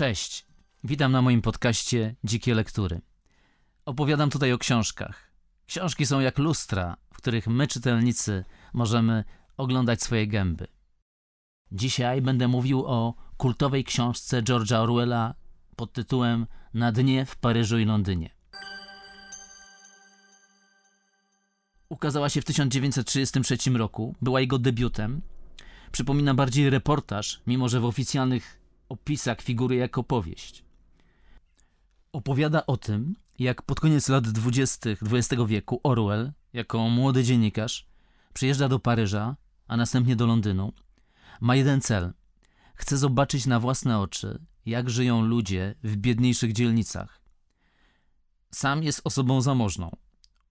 Cześć, witam na moim podcaście Dzikie Lektury. Opowiadam tutaj o książkach. Książki są jak lustra, w których my, czytelnicy, możemy oglądać swoje gęby. Dzisiaj będę mówił o kultowej książce George'a Orwella pod tytułem Na dnie w Paryżu i Londynie. Ukazała się w 1933 roku, była jego debiutem. Przypomina bardziej reportaż, mimo że w oficjalnych opisach figuruje jako powieść. Opowiada o tym, jak pod koniec lat 20. XX wieku Orwell, jako młody dziennikarz, przyjeżdża do Paryża, a następnie do Londynu. Ma jeden cel. Chce zobaczyć na własne oczy, jak żyją ludzie w biedniejszych dzielnicach. Sam jest osobą zamożną.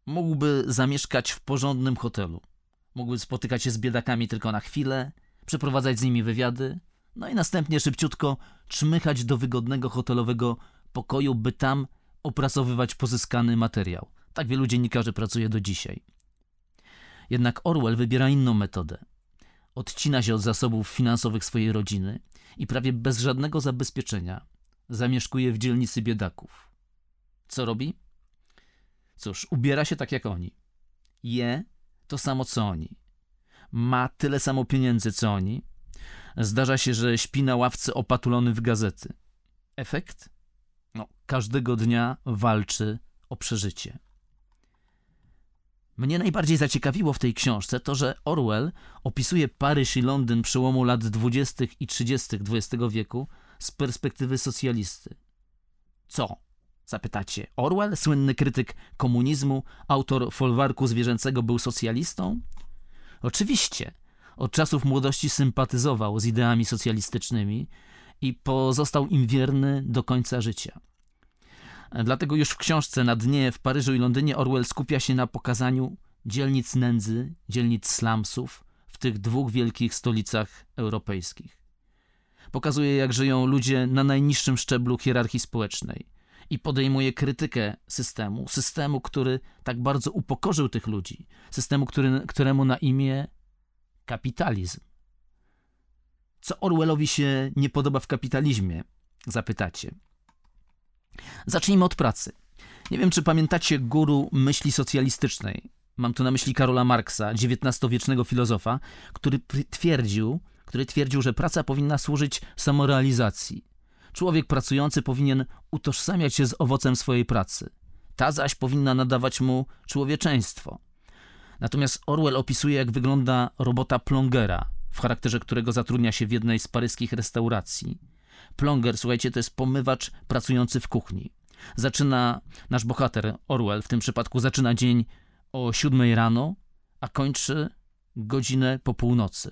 Mógłby zamieszkać w porządnym hotelu. Mógłby spotykać się z biedakami tylko na chwilę, przeprowadzać z nimi wywiady, no i następnie szybciutko czmychać do wygodnego hotelowego pokoju, by tam opracowywać pozyskany materiał. Tak wielu dziennikarzy pracuje do dzisiaj. Jednak Orwell wybiera inną metodę. Odcina się od zasobów finansowych swojej rodziny i prawie bez żadnego zabezpieczenia zamieszkuje w dzielnicy biedaków. Co robi? Cóż, ubiera się tak jak oni. Je to samo co oni. Ma tyle samo pieniędzy co oni. Zdarza się, że śpi na ławce opatulony w gazety. Efekt? No, każdego dnia walczy o przeżycie. Mnie najbardziej zaciekawiło w tej książce to, że Orwell opisuje Paryż i Londyn przełomu lat 20. i 30. XX wieku z perspektywy socjalisty. Co? Zapytacie. Orwell, słynny krytyk komunizmu, autor folwarku zwierzęcego, był socjalistą? Oczywiście. Od czasów młodości sympatyzował z ideami socjalistycznymi i pozostał im wierny do końca życia. Dlatego już w książce Na dnie w Paryżu i Londynie Orwell skupia się na pokazaniu dzielnic nędzy, dzielnic slumsów w tych dwóch wielkich stolicach europejskich. Pokazuje, jak żyją ludzie na najniższym szczeblu hierarchii społecznej i podejmuje krytykę systemu, systemu, który tak bardzo upokorzył tych ludzi, systemu, który, któremu na imię kapitalizm. Co Orwellowi się nie podoba w kapitalizmie? Zapytacie. Zacznijmy od pracy. Nie wiem, czy pamiętacie guru myśli socjalistycznej. Mam tu na myśli Karola Marksa, XIX-wiecznego filozofa, który twierdził, który twierdził, że praca powinna służyć samorealizacji. Człowiek pracujący powinien utożsamiać się z owocem swojej pracy. Ta zaś powinna nadawać mu człowieczeństwo. Natomiast Orwell opisuje, jak wygląda robota plongera, w charakterze którego zatrudnia się w jednej z paryskich restauracji. Plonger, słuchajcie, to jest pomywacz pracujący w kuchni. Zaczyna nasz bohater Orwell, w tym przypadku zaczyna dzień o siódmej rano, a kończy godzinę po północy.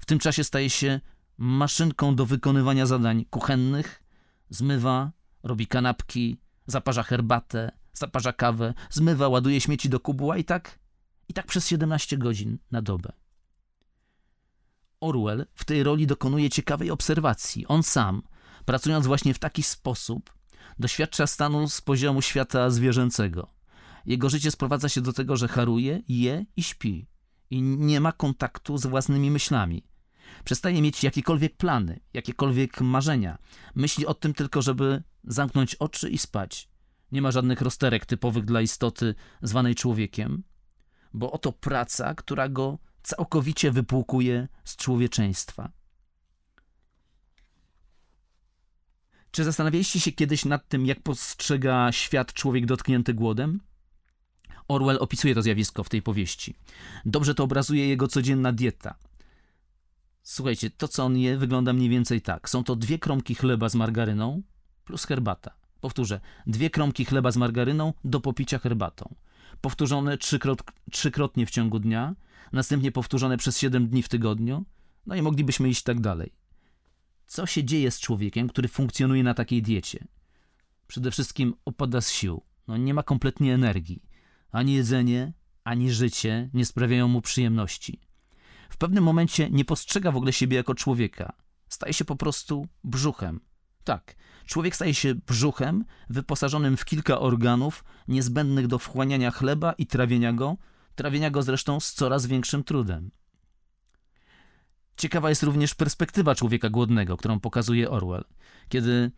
W tym czasie staje się maszynką do wykonywania zadań kuchennych, zmywa, robi kanapki, zaparza herbatę, zaparza kawę, zmywa, ładuje śmieci do kubła i tak, i tak przez 17 godzin na dobę. Orwell w tej roli dokonuje ciekawej obserwacji. On sam, pracując właśnie w taki sposób, doświadcza stanu z poziomu świata zwierzęcego. Jego życie sprowadza się do tego, że haruje, je i śpi. I nie ma kontaktu z własnymi myślami. Przestaje mieć jakiekolwiek plany, jakiekolwiek marzenia. Myśli o tym tylko, żeby zamknąć oczy i spać. Nie ma żadnych rozterek typowych dla istoty zwanej człowiekiem, bo oto praca, która go całkowicie wypłukuje z człowieczeństwa. Czy zastanawialiście się kiedyś nad tym, jak postrzega świat człowiek dotknięty głodem? Orwell opisuje to zjawisko w tej powieści. Dobrze to obrazuje jego codzienna dieta. Słuchajcie, to co on je wygląda mniej więcej tak. Są to dwie kromki chleba z margaryną plus herbata. Powtórzę, dwie kromki chleba z margaryną do popicia herbatą. Powtórzone trzykrot, trzykrotnie w ciągu dnia, następnie powtórzone przez 7 dni w tygodniu, no i moglibyśmy iść tak dalej. Co się dzieje z człowiekiem, który funkcjonuje na takiej diecie? Przede wszystkim opada z sił. No nie ma kompletnie energii. Ani jedzenie, ani życie nie sprawiają mu przyjemności. W pewnym momencie nie postrzega w ogóle siebie jako człowieka. Staje się po prostu brzuchem. Tak, człowiek staje się brzuchem wyposażonym w kilka organów niezbędnych do wchłaniania chleba i trawienia go, trawienia go zresztą z coraz większym trudem. Ciekawa jest również perspektywa człowieka głodnego, którą pokazuje Orwell. Kiedy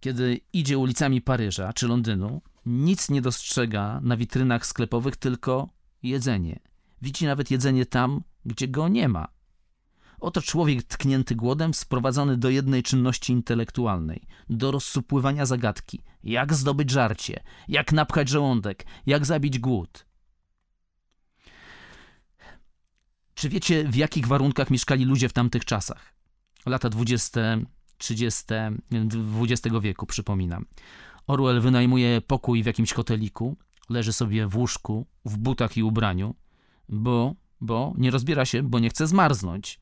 kiedy idzie ulicami Paryża czy Londynu, nic nie dostrzega na witrynach sklepowych, tylko jedzenie. Widzi nawet jedzenie tam, gdzie go nie ma. Oto człowiek tknięty głodem, sprowadzony do jednej czynności intelektualnej, do rozsupływania zagadki. Jak zdobyć żarcie, jak napchać żołądek, jak zabić głód. Czy wiecie, w jakich warunkach mieszkali ludzie w tamtych czasach? Lata 20, 30 XX wieku, przypominam. Orwell wynajmuje pokój w jakimś hoteliku, leży sobie w łóżku, w butach i ubraniu, bo, bo nie rozbiera się, bo nie chce zmarznąć.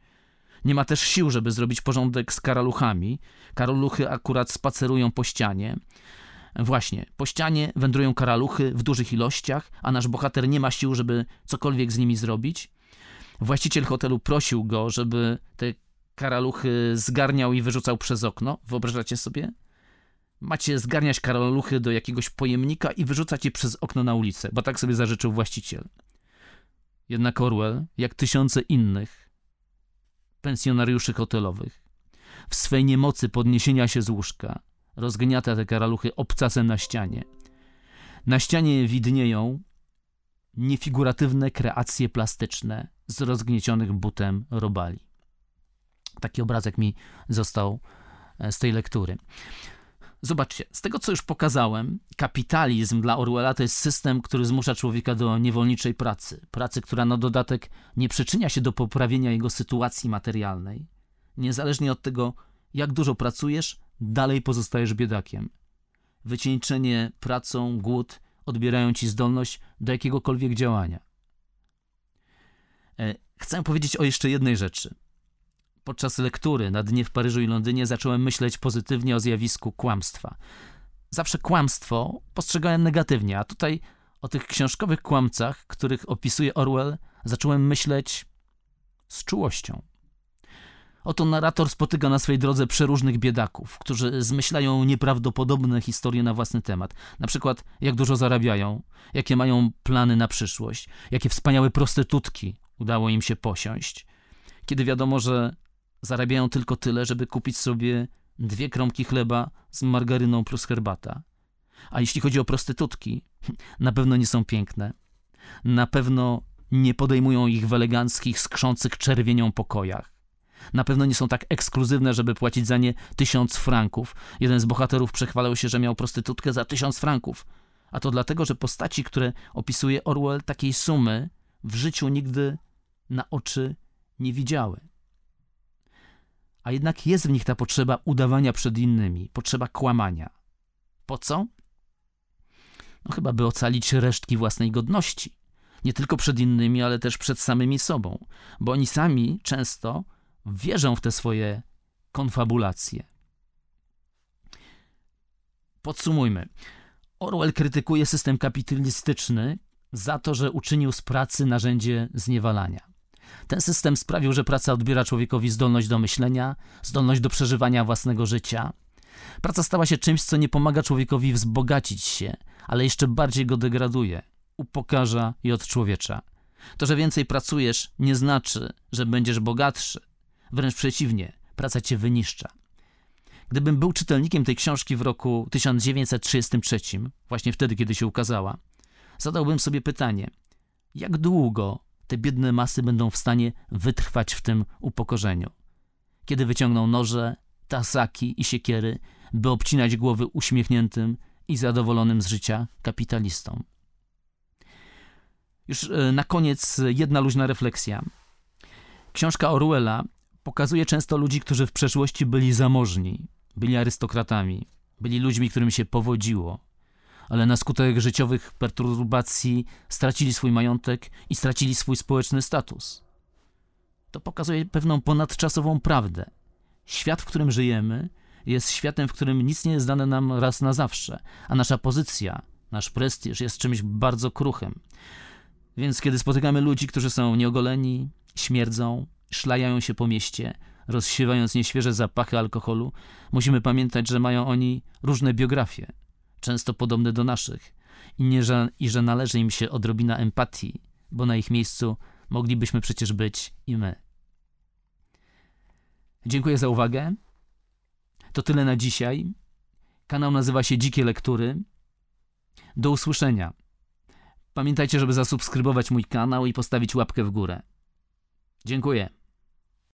Nie ma też sił, żeby zrobić porządek z karaluchami. Karaluchy akurat spacerują po ścianie. Właśnie, po ścianie wędrują karaluchy w dużych ilościach, a nasz bohater nie ma sił, żeby cokolwiek z nimi zrobić. Właściciel hotelu prosił go, żeby te karaluchy zgarniał i wyrzucał przez okno. Wyobrażacie sobie? Macie zgarniać karaluchy do jakiegoś pojemnika i wyrzucać je przez okno na ulicę, bo tak sobie zażyczył właściciel. Jednak Orwell, jak tysiące innych pensjonariuszy hotelowych, w swej niemocy podniesienia się z łóżka, rozgniata te karaluchy obcasem na ścianie. Na ścianie widnieją niefiguratywne kreacje plastyczne z rozgniecionych butem robali. Taki obrazek mi został e, z tej lektury. Zobaczcie, z tego co już pokazałem, kapitalizm dla Orwella to jest system, który zmusza człowieka do niewolniczej pracy. Pracy, która na dodatek nie przyczynia się do poprawienia jego sytuacji materialnej. Niezależnie od tego, jak dużo pracujesz, dalej pozostajesz biedakiem. Wycieńczenie pracą, głód odbierają ci zdolność do jakiegokolwiek działania. E, chcę powiedzieć o jeszcze jednej rzeczy. Podczas lektury na dnie w Paryżu i Londynie zacząłem myśleć pozytywnie o zjawisku kłamstwa. Zawsze kłamstwo postrzegałem negatywnie, a tutaj o tych książkowych kłamcach, których opisuje Orwell, zacząłem myśleć z czułością. Oto narrator spotyka na swej drodze przeróżnych biedaków, którzy zmyślają nieprawdopodobne historie na własny temat. Na przykład, jak dużo zarabiają, jakie mają plany na przyszłość, jakie wspaniałe prostytutki udało im się posiąść. Kiedy wiadomo, że zarabiają tylko tyle, żeby kupić sobie dwie kromki chleba z margaryną plus herbata. A jeśli chodzi o prostytutki, na pewno nie są piękne. Na pewno nie podejmują ich w eleganckich, skrzących czerwienią pokojach. Na pewno nie są tak ekskluzywne, żeby płacić za nie tysiąc franków. Jeden z bohaterów przechwalał się, że miał prostytutkę za tysiąc franków. A to dlatego, że postaci, które opisuje Orwell, takiej sumy w życiu nigdy na oczy nie widziały. A jednak jest w nich ta potrzeba udawania przed innymi, potrzeba kłamania. Po co? No chyba by ocalić resztki własnej godności. Nie tylko przed innymi, ale też przed samymi sobą, bo oni sami często wierzą w te swoje konfabulacje. Podsumujmy. Orwell krytykuje system kapitalistyczny za to, że uczynił z pracy narzędzie zniewalania. Ten system sprawił, że praca odbiera człowiekowi zdolność do myślenia, zdolność do przeżywania własnego życia. Praca stała się czymś, co nie pomaga człowiekowi wzbogacić się, ale jeszcze bardziej go degraduje, upokarza i odczłowiecza. To, że więcej pracujesz, nie znaczy, że będziesz bogatszy. Wręcz przeciwnie, praca cię wyniszcza. Gdybym był czytelnikiem tej książki w roku 1933, właśnie wtedy, kiedy się ukazała, zadałbym sobie pytanie: jak długo te biedne masy będą w stanie wytrwać w tym upokorzeniu? Kiedy wyciągną noże, tasaki i siekiery, by obcinać głowy uśmiechniętym i zadowolonym z życia kapitalistom. Już e, na koniec jedna luźna refleksja. Książka Orwella pokazuje często ludzi, którzy w przeszłości byli zamożni, byli arystokratami, byli ludźmi, którym się powodziło, ale na skutek życiowych perturbacji stracili swój majątek i stracili swój społeczny status. To pokazuje pewną ponadczasową prawdę. Świat, w którym żyjemy, jest światem, w którym nic nie jest dane nam raz na zawsze, a nasza pozycja, nasz prestiż jest czymś bardzo kruchym. Więc kiedy spotykamy ludzi, którzy są nieogoleni, śmierdzą, szlajają się po mieście, rozsiewając nieświeże zapachy alkoholu, musimy pamiętać, że mają oni różne biografie, często podobne do naszych, i, nie, że, i że należy im się odrobina empatii, bo na ich miejscu moglibyśmy przecież być i my. Dziękuję za uwagę. To tyle na dzisiaj. Kanał nazywa się Dzikie Lektury. Do usłyszenia. Pamiętajcie, żeby zasubskrybować mój kanał i postawić łapkę w górę. Dziękuję.